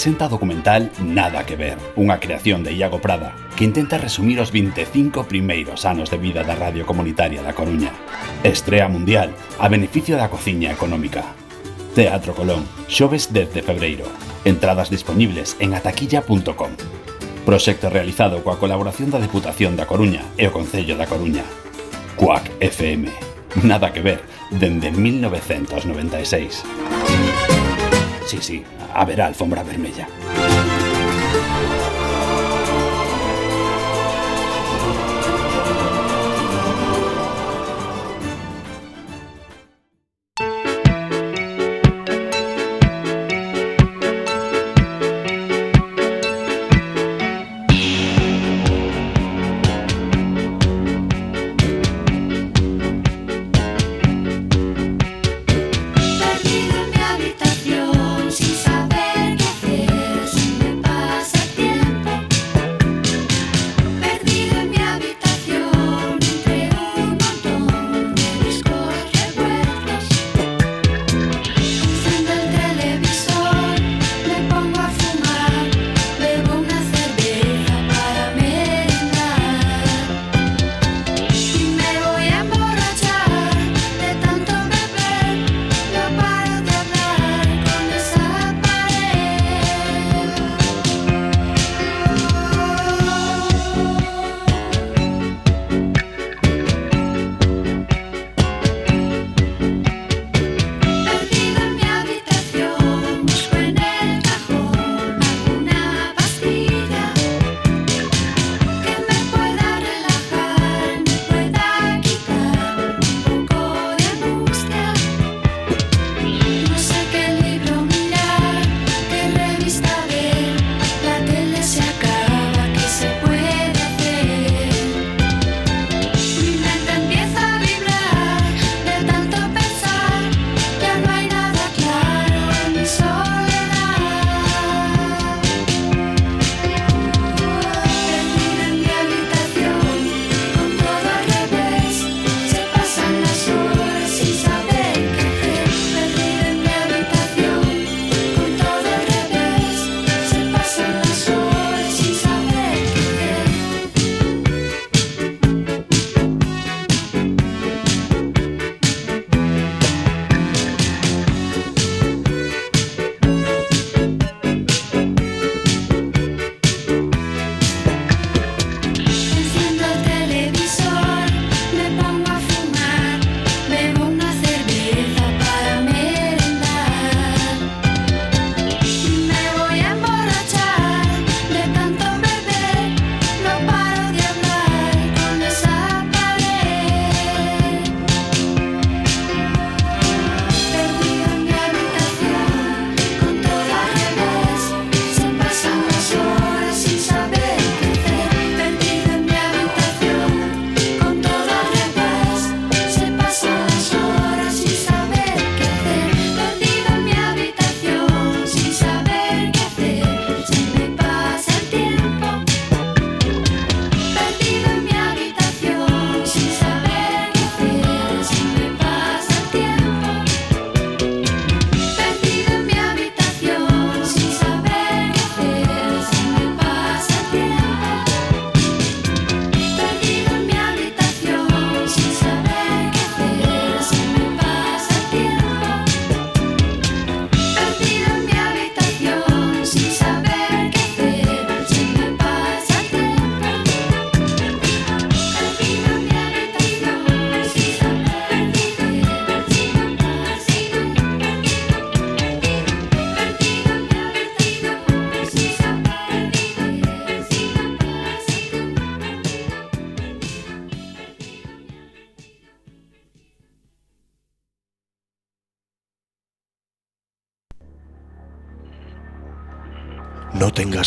presenta o documental Nada que ver, unha creación de Iago Prada, que intenta resumir os 25 primeiros anos de vida da Radio Comunitaria da Coruña. Estrea mundial, a beneficio da cociña económica. Teatro Colón, xoves 10 de febreiro. Entradas disponibles en ataquilla.com. Proxecto realizado coa colaboración da Deputación da Coruña e o Concello da Coruña. Cuac FM. Nada que ver, dende 1996. Sí, sí, haberá alfombra vermella.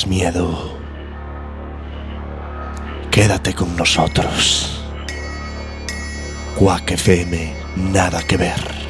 Miedo. Quédate con nosotros. Quack FM, nada que ver.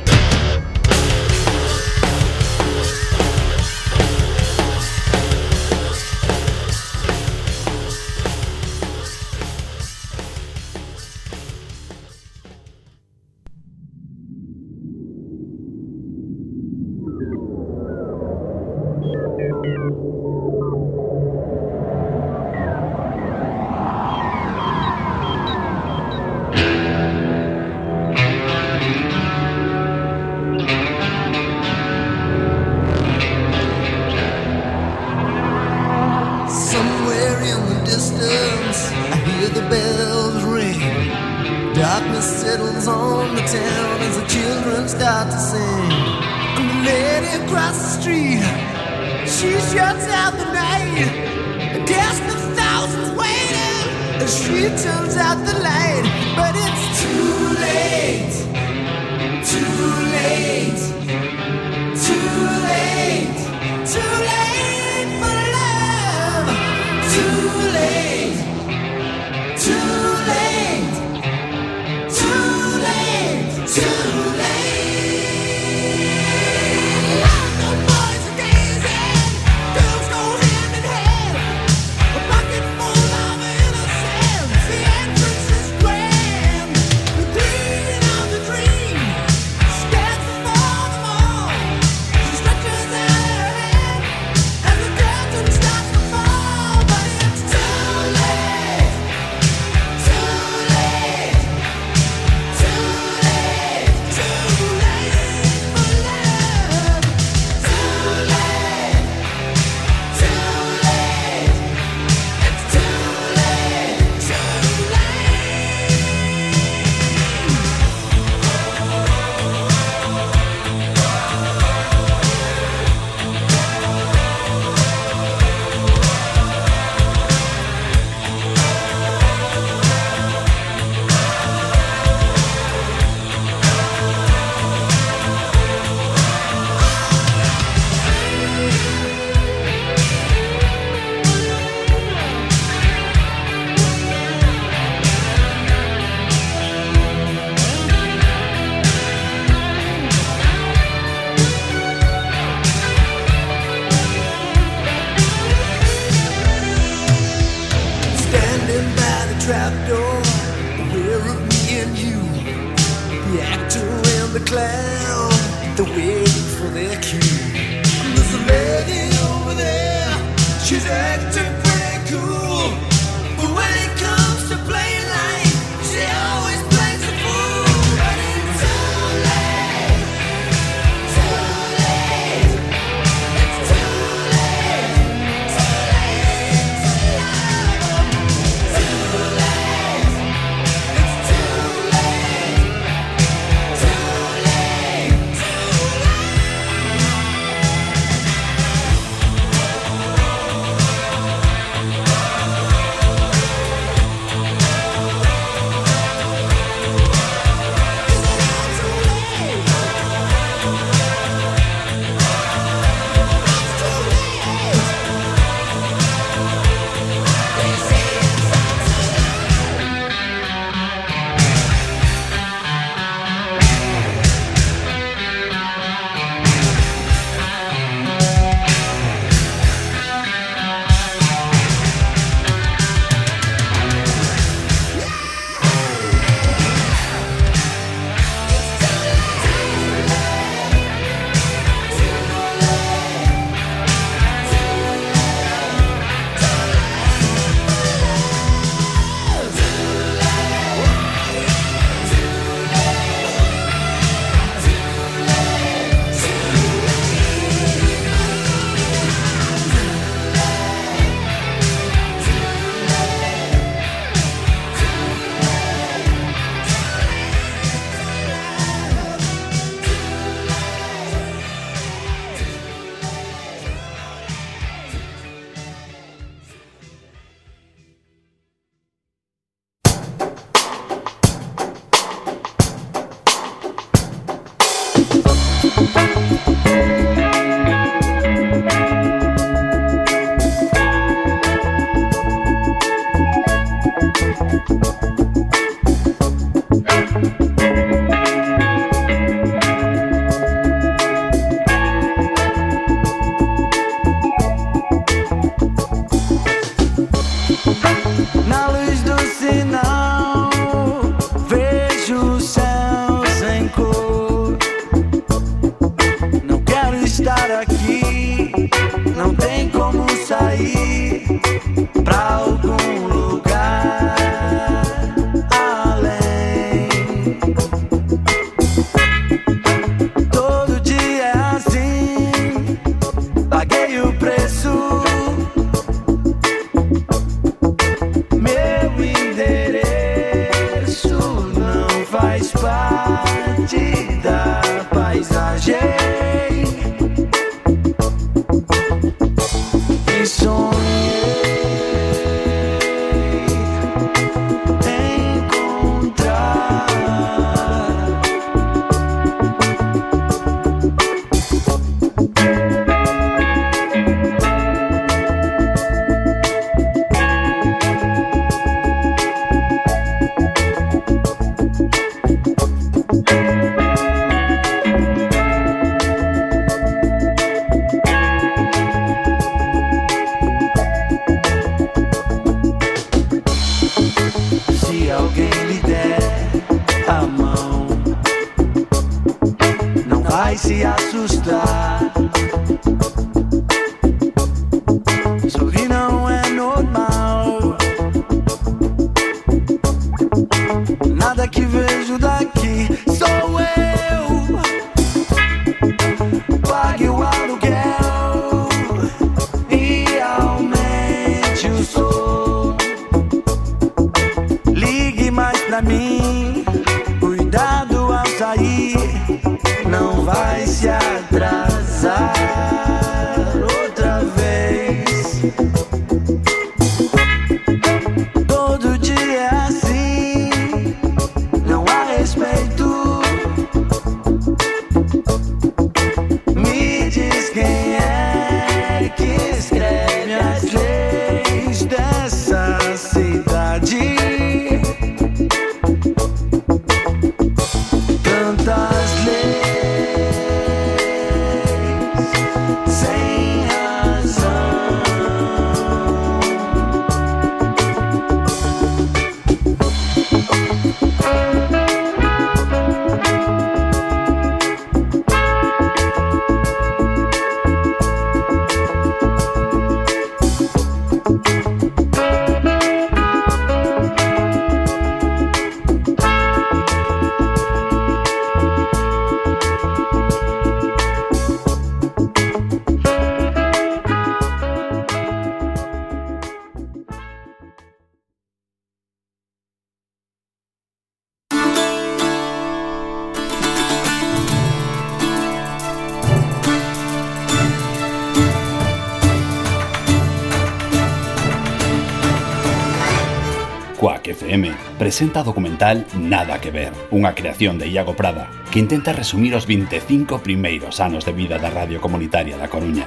presenta o documental Nada que ver, unha creación de Iago Prada, que intenta resumir os 25 primeiros anos de vida da Radio Comunitaria da Coruña.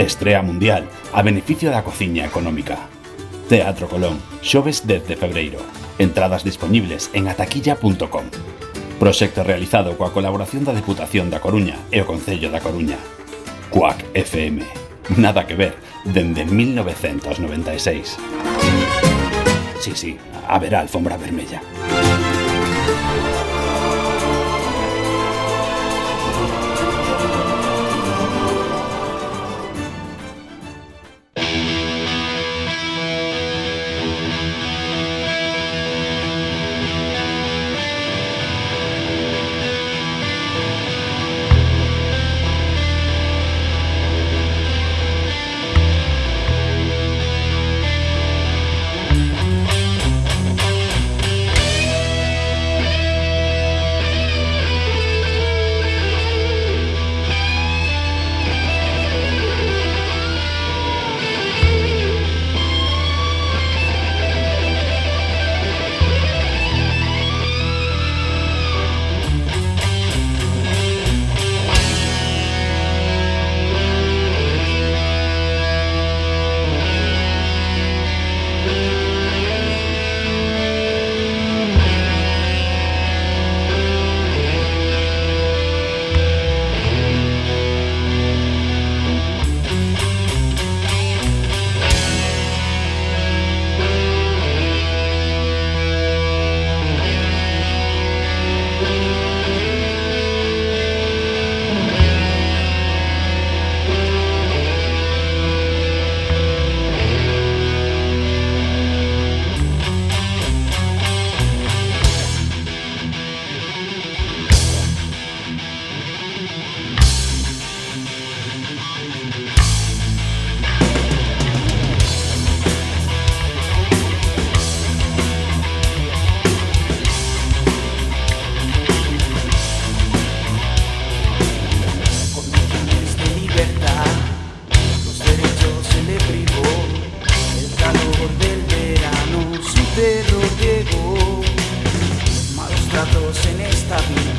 Estrea mundial, a beneficio da cociña económica. Teatro Colón, xoves 10 de febreiro. Entradas disponibles en ataquilla.com. Proxecto realizado coa colaboración da Deputación da Coruña e o Concello da Coruña. Cuac FM. Nada que ver, dende 1996. Sí, sí, haberá alfombra vermella.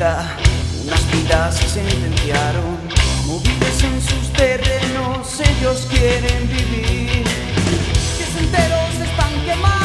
Vida, unas vidas se sentenciaron, movidos en sus terrenos, ellos quieren vivir. Pies enteros están quemados,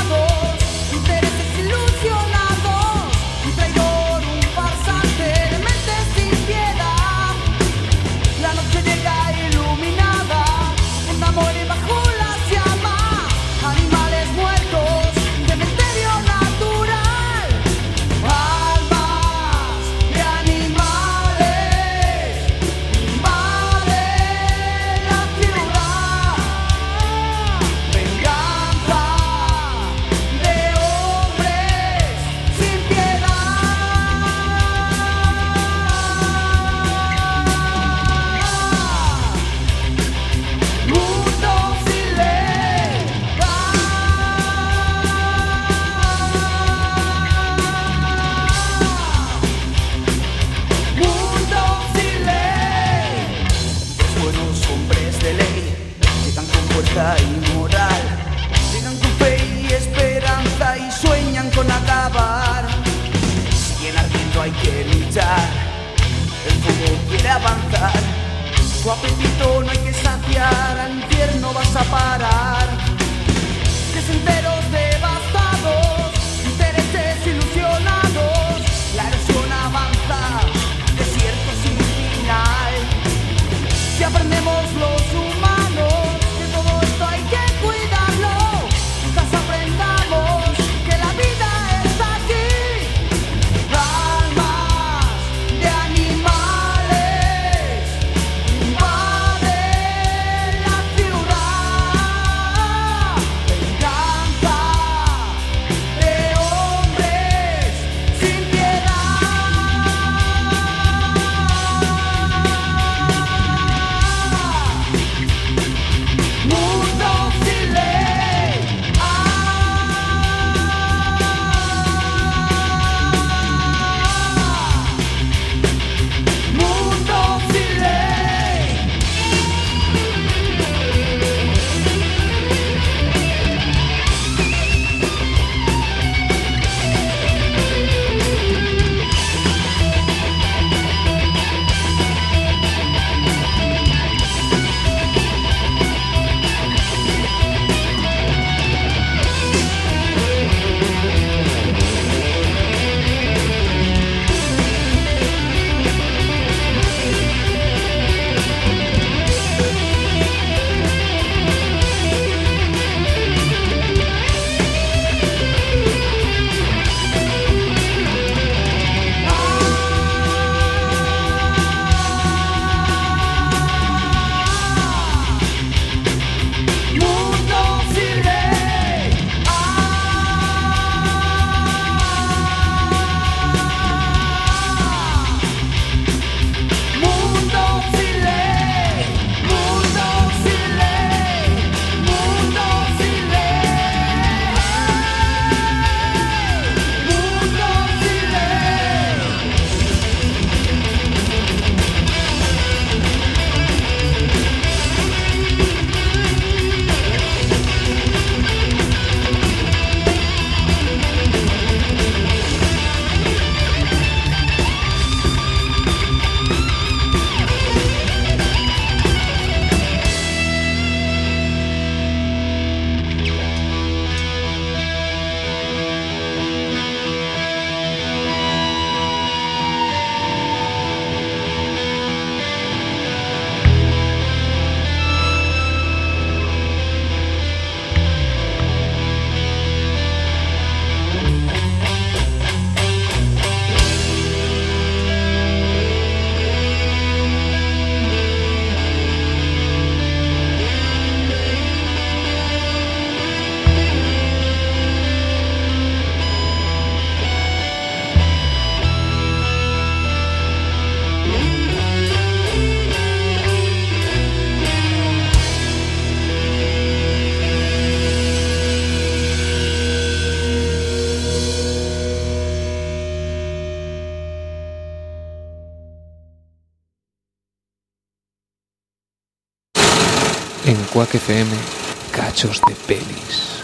de pelis.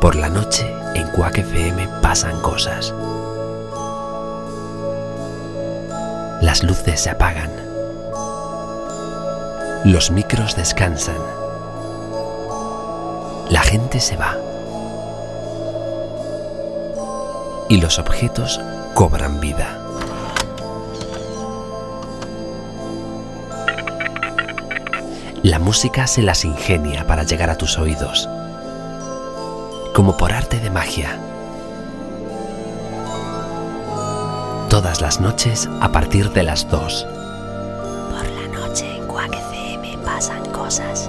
Por la noche, en Quack FM pasan cosas. Las luces se apagan. Los micros descansan. La gente se va. Y los objetos cobran vida. La música se las ingenia para llegar a tus oídos como por arte de magia. Todas las noches a partir de las 2. Pasan cosas.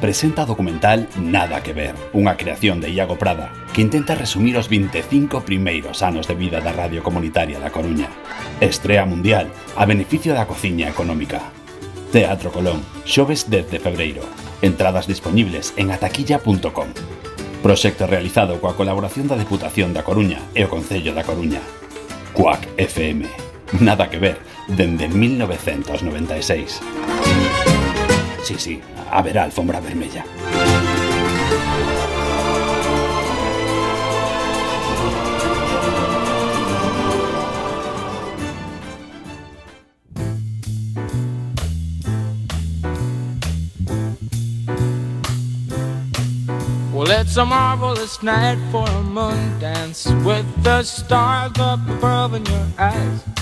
presenta o documental Nada que ver, unha creación de Iago Prada, que intenta resumir os 25 primeiros anos de vida da Radio Comunitaria da Coruña. Estrea mundial, a beneficio da cociña económica. Teatro Colón, xoves 10 de febreiro. Entradas disponibles en ataquilla.com. Proxecto realizado coa colaboración da Deputación da Coruña e o Concello da Coruña. Cuac FM. Nada que ver dende 1996. Sí, sí, haberá alfombra vermella. It's a marvelous night for a moon dance with the stars up above in your eyes.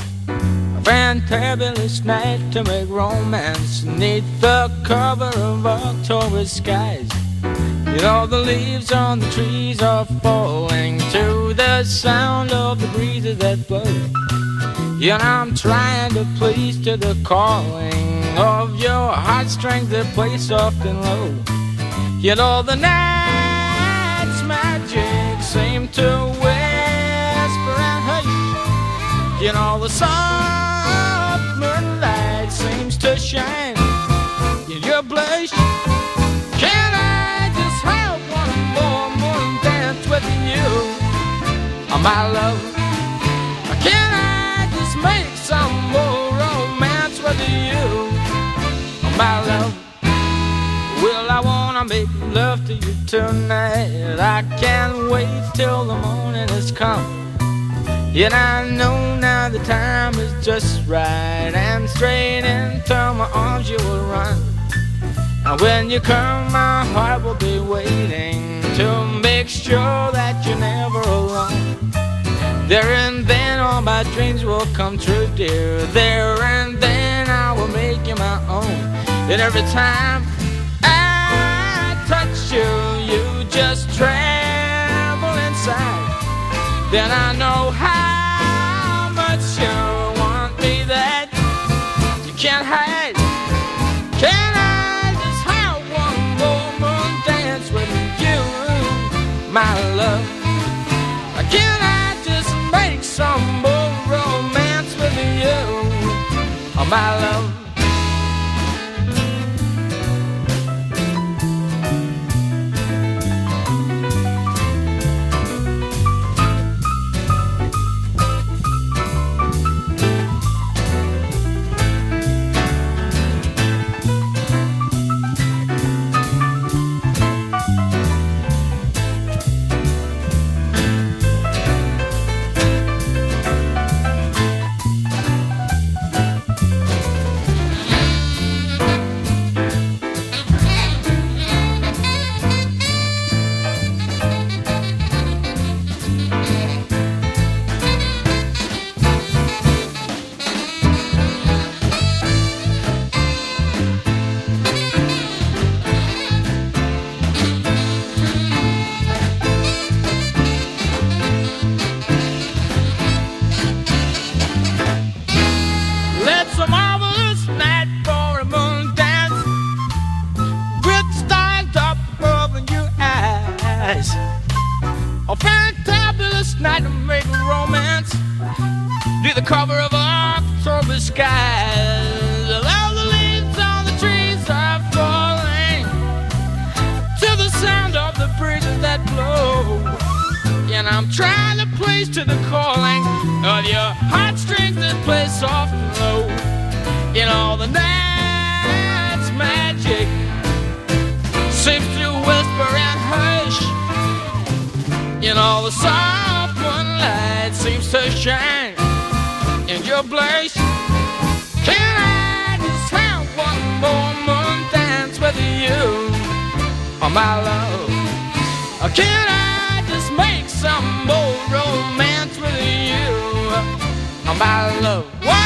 Fantabulous night to make romance neath the cover of October skies. You know, the leaves on the trees are falling to the sound of the breezes that blow. And I'm trying to please to the calling of your heartstrings that play soft and low. You know, the night's magic seem to whisper and hush. You know, the to shine in your blush. Can I just have one more moon dance with you, oh, my love? Can I just make some more romance with you, oh, my love? Well, I wanna make love to you tonight. I can't wait till the morning has come. And I know now the time is just right. And straight into my arms you will run. And when you come, my heart will be waiting to make sure that you're never alone. There and then all my dreams will come true, dear. There and then I will make you my own. And every time I touch you, you just tremble inside. Then I know how cover of October skies. All the leaves on the trees are falling to the sound of the breezes that blow. And I'm trying to place to the calling of your heartstrings that play soft and low. In all the night's magic seems to whisper and hush. In all the soft moonlight seems to shine in your blush. Can I just have one more moon dance with you, oh my love? Can I just make some more romance with you, oh my love?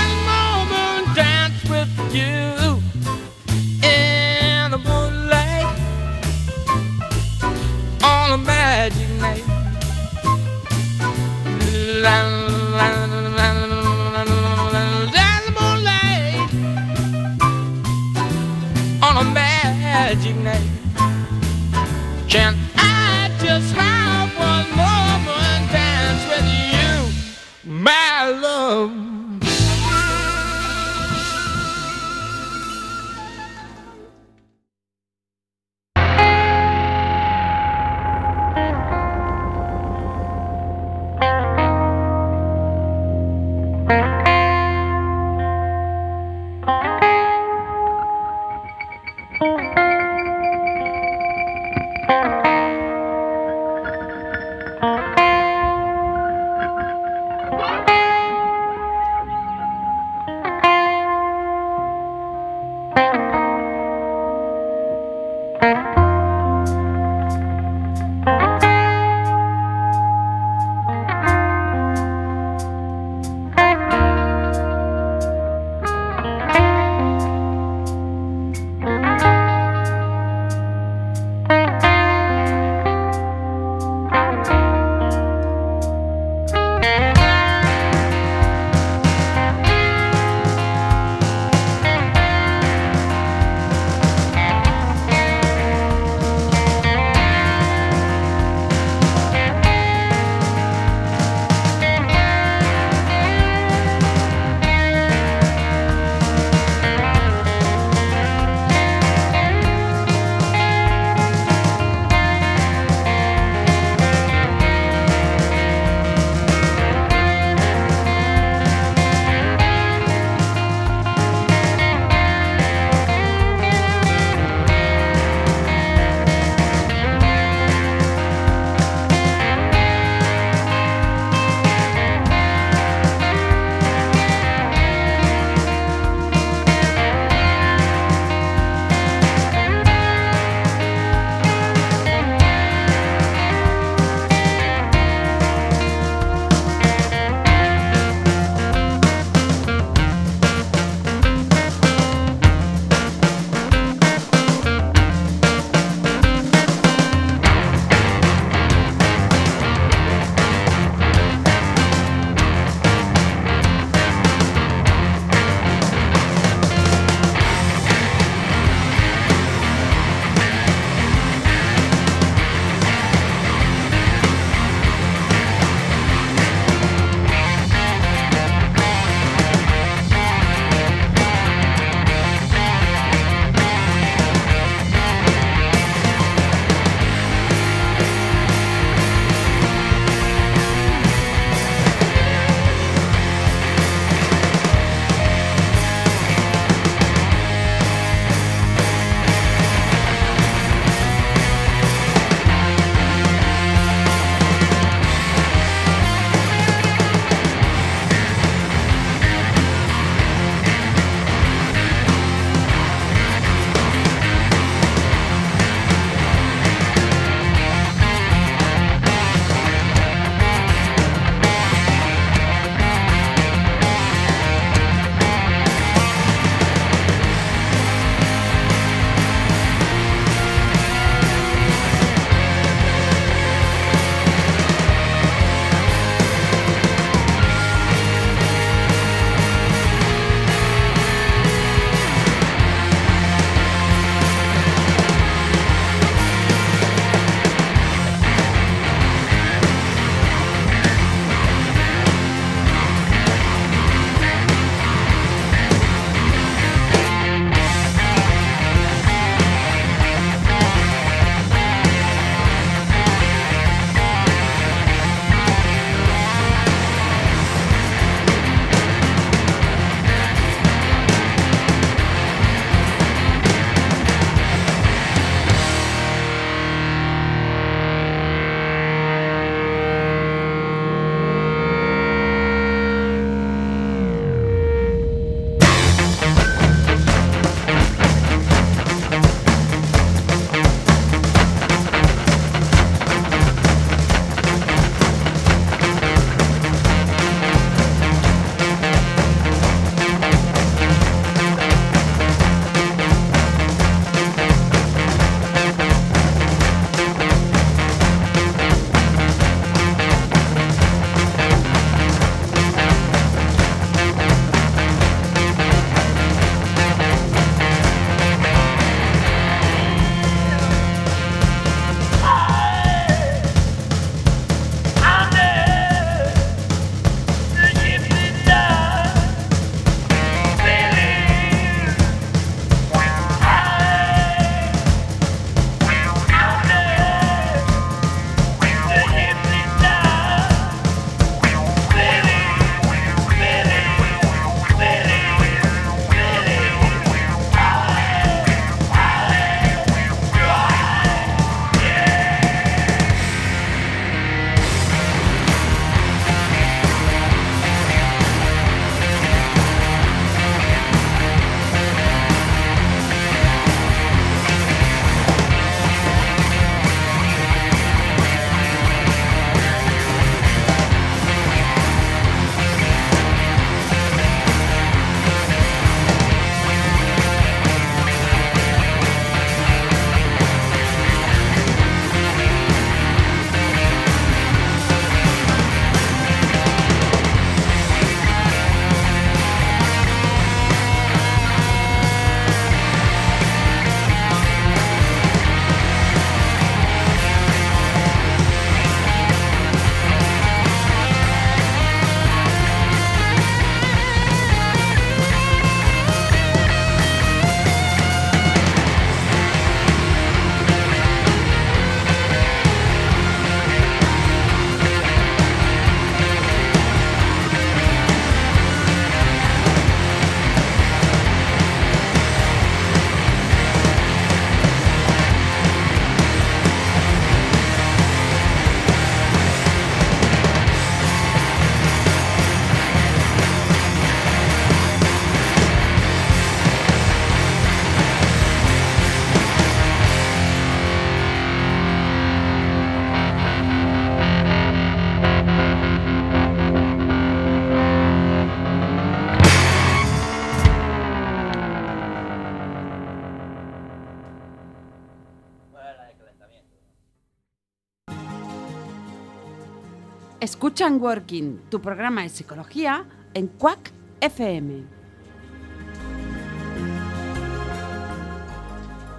Escuchan Working, tu programa de psicología en Quack FM.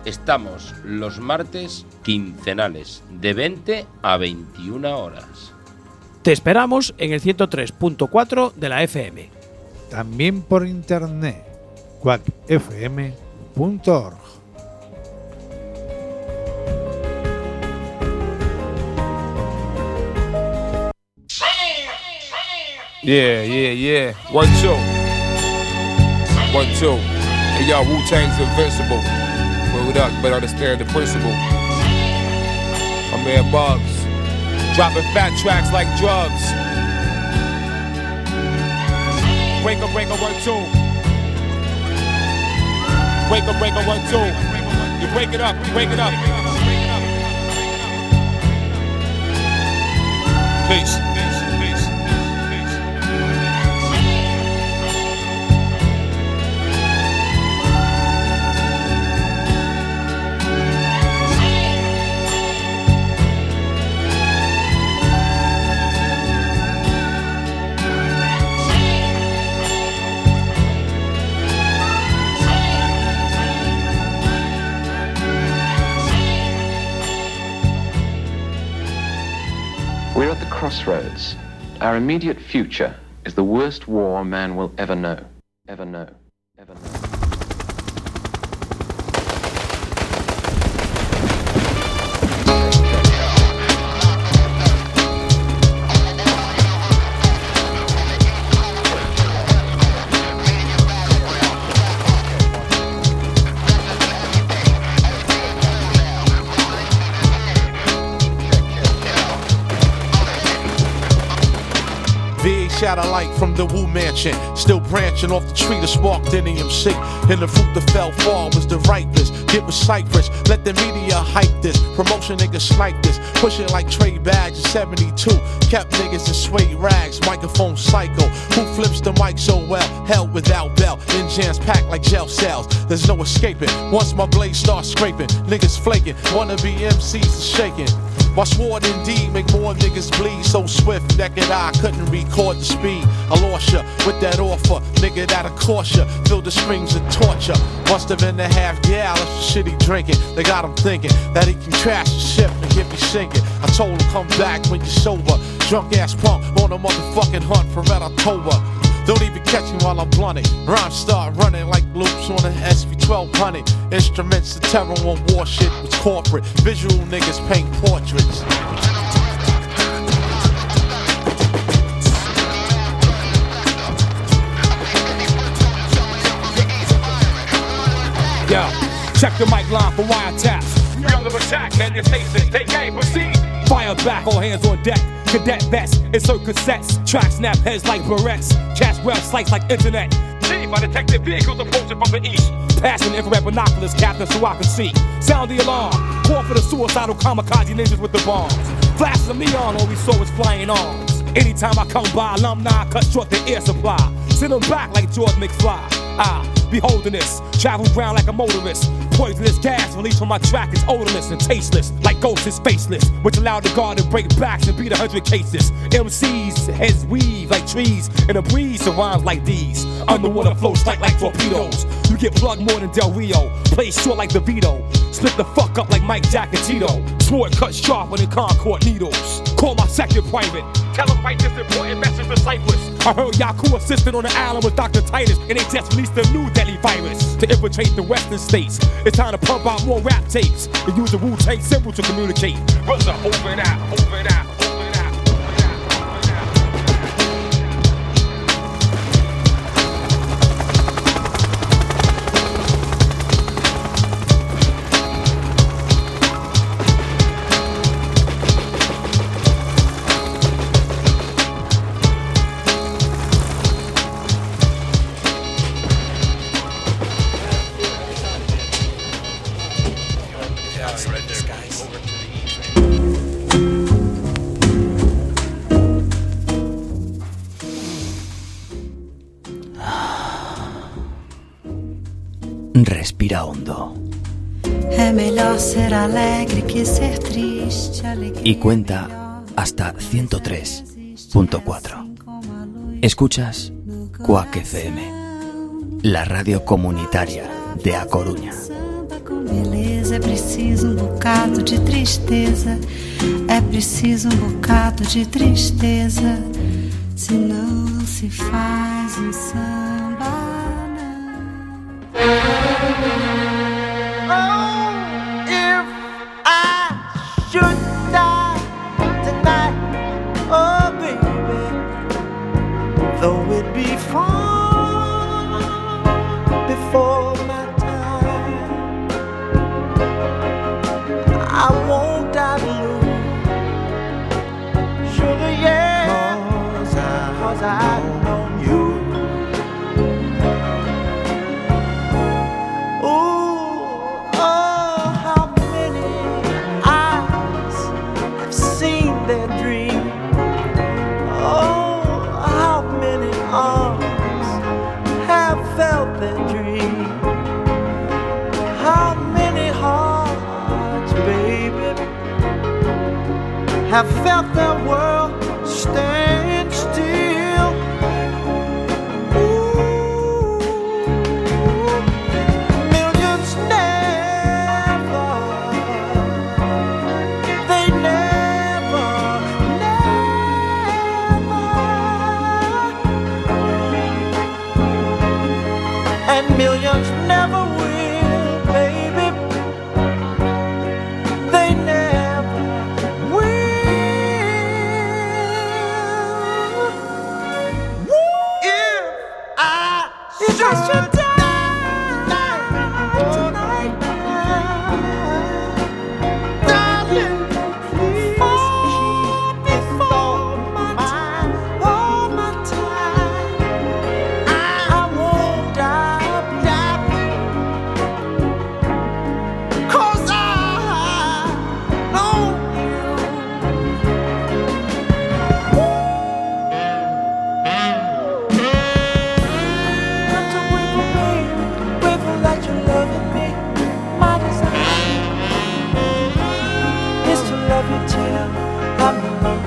Estamos los martes quincenales de 20 a 21 horas. Te esperamos en el 103.4 de la FM. También por internet, quackfm.org. Yeah, yeah, yeah. One, two. One, two. Hey, y'all, Wu Tang's invincible. Well, up, but understand the principle. My man Bugs. Dropping fat tracks like drugs. Break up, break up, one, two. Break up, break up, one, two. You break it up, you break it up. Peace. Crossroads. Our immediate future is the worst war man will ever know. Ever know. From the Wu Mansion. Still branching off the tree that sparked NEMC. And the fruit that fell far was the ripest. Get with Cypress. Let the media hype this. Promotion niggas snipe this. Push it like Trey Bags in 72. Kept niggas in suede rags. Microphone psycho. Who flips the mic so well? Hell without bell. Engines packed like jail cells. There's no escaping. Once my blade starts scraping, niggas flaking. Wanna be MCs is shaking. My sword indeed make more niggas bleed so swift. Naked I couldn't record the speed. I lost ya with that offer, nigga that'll cost ya. The strings of torture. Must have been a half gallon of shit he drinking. They got him thinking that he can trash the ship and get me sinking. I told him come back when you're sober. Drunk ass punk on a motherfucking hunt for Red October. Don't even catch me while I'm blunting. Rhymes start running like loops on an SP1200. Instruments of terror on war shit was corporate. Visual niggas paint portraits. Yo, check the mic line for wiretaps. We under attack, man, your station, take aim, proceed. Fire back, all hands on deck. Cadet vests, insert cassettes. Track snap heads like barrettes. Cash well slice like internet. Chief, I detected vehicles approaching from the east. Passing infrared binoculars, captain, so I can see. Sound the alarm. Call for the suicidal kamikaze ninjas with the bombs. Flashes of neon, all we saw was flying arms. Anytime I come by, alumni cut short the air supply. Send them back like George McFly. Ah, beholding this, travel ground like a motorist. Poisonous gas released from my track is odorless and tasteless, like ghosts is faceless, which allowed the guard to break backs and beat a hundred cases. MCs, heads weave like trees, and a breeze surrounds like these. Underwater flows strike like torpedoes. You get plugged more than Del Rio, play short like the Vito. Split the fuck up like Mike Jack and Tito. Sword cut sharper than Concord needles. Call my second private. Tell him write this important message to Cyprus. I heard Yaku assisted on the island with Dr. Titus, and they just released a new deadly virus to infiltrate the western states. It's time to pump out more rap tapes and use the Wu Tang symbol to communicate. And over and out. over and out. Y cuenta hasta 103 103.4. Escuchas Cuac FM, la radio comunitaria de A Coruña. Beleza, é preciso um bocado de tristeza. É preciso um bocado de tristeza. Senão não se faz um samba.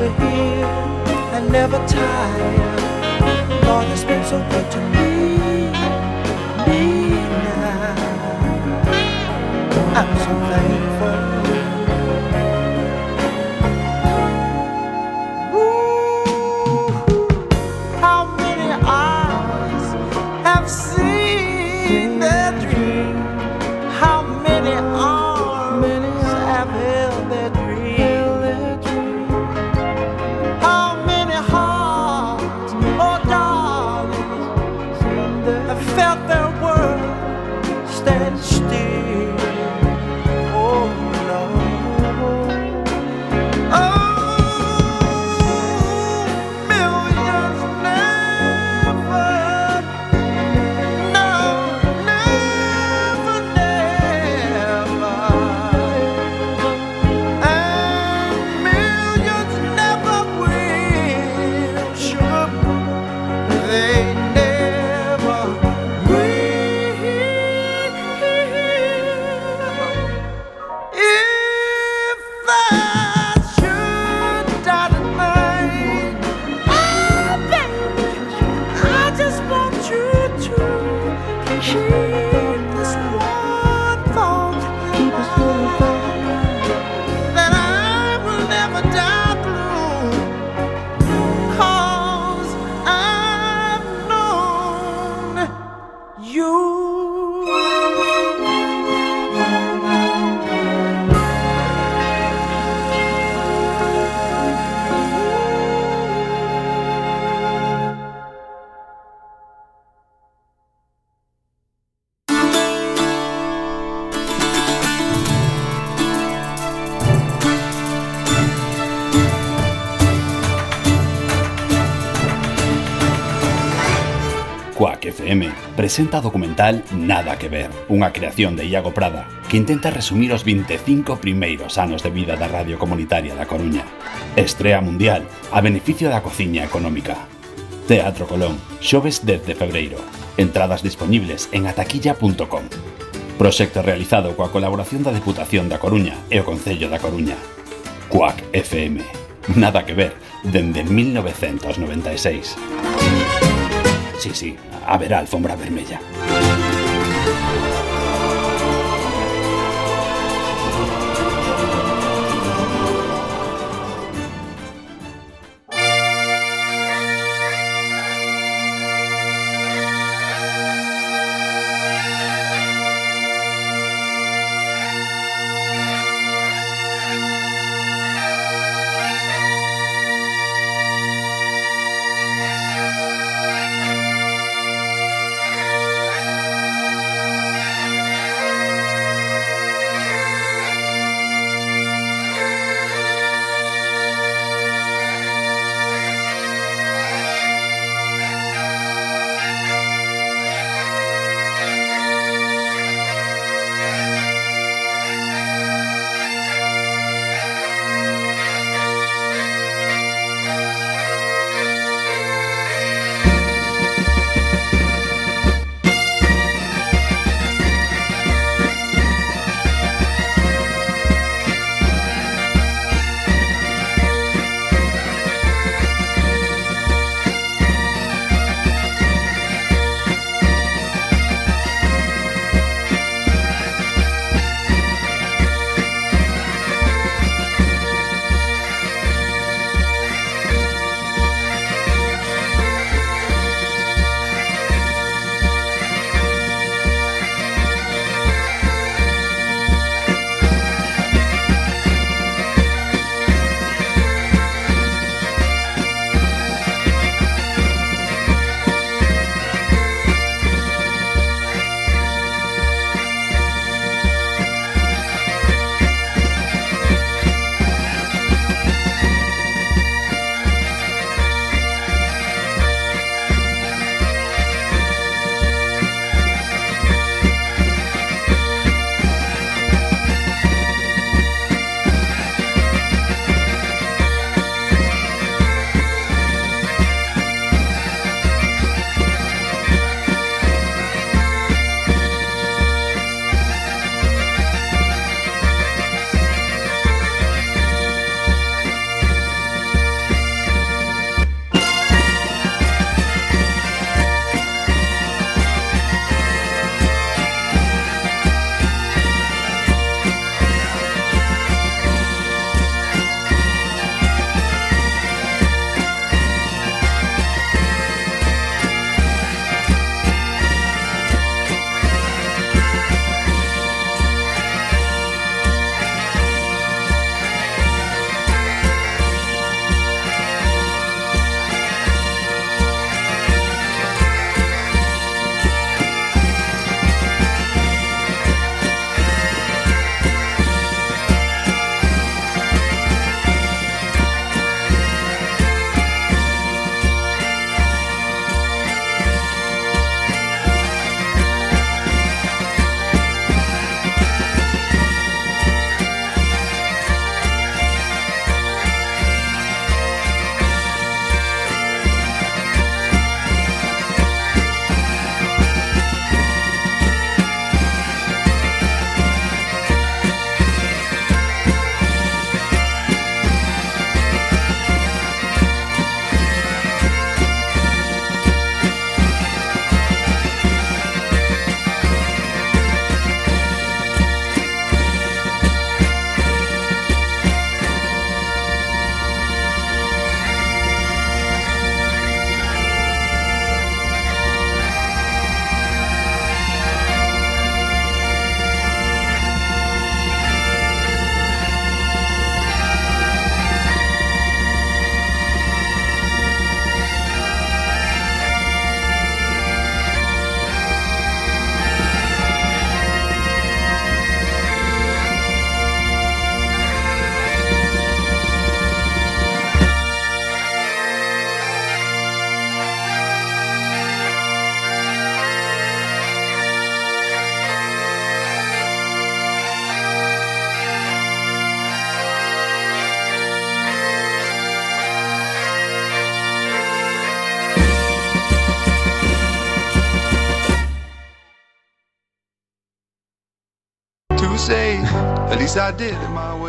Longer here and never tired. Lord, it's been so good to me, me now. I'm so thankful. presenta o documental Nada que ver, unha creación de Iago Prada, que intenta resumir os 25 primeiros anos de vida da Radio Comunitaria da Coruña. Estrea mundial, a beneficio da cociña económica. Teatro Colón, xoves 10 de febreiro. Entradas disponibles en ataquilla.com. Proxecto realizado coa colaboración da Deputación da Coruña e o Concello da Coruña. Cuac FM. Nada que ver, dende 1996. Sí, sí, haberá alfombra vermella.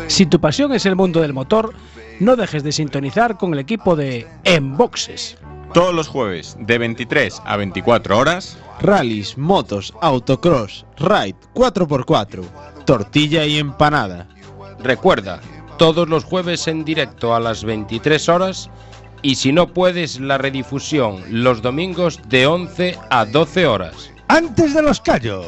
Si tu pasión es el mundo del motor, no dejes de sintonizar con el equipo de Enboxes. Todos los jueves de 23 a 24 horas. Rallys, motos, autocross, ride 4x4, tortilla y empanada. Recuerda, todos los jueves en directo a las 23 horas y si no puedes la redifusión los domingos de 11 a 12 horas. Antes de los callos.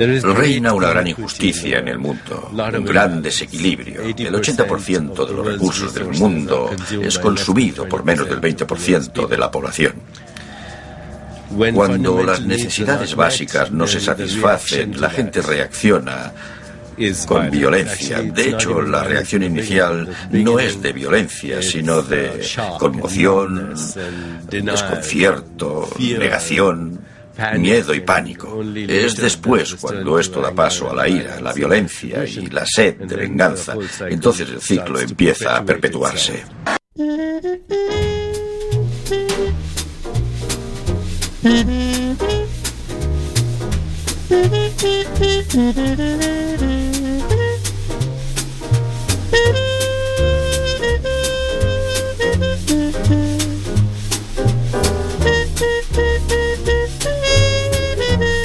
Reina una gran injusticia en el mundo, un gran desequilibrio. El 80% de los recursos del mundo es consumido por menos del 20% de la población. Cuando las necesidades básicas no se satisfacen, la gente reacciona con violencia. De hecho, la reacción inicial no es de violencia, sino de conmoción, desconcierto, negación, miedo y pánico. Es después cuando esto da paso a la ira, la violencia y la sed de venganza. Entonces el ciclo empieza a perpetuarse.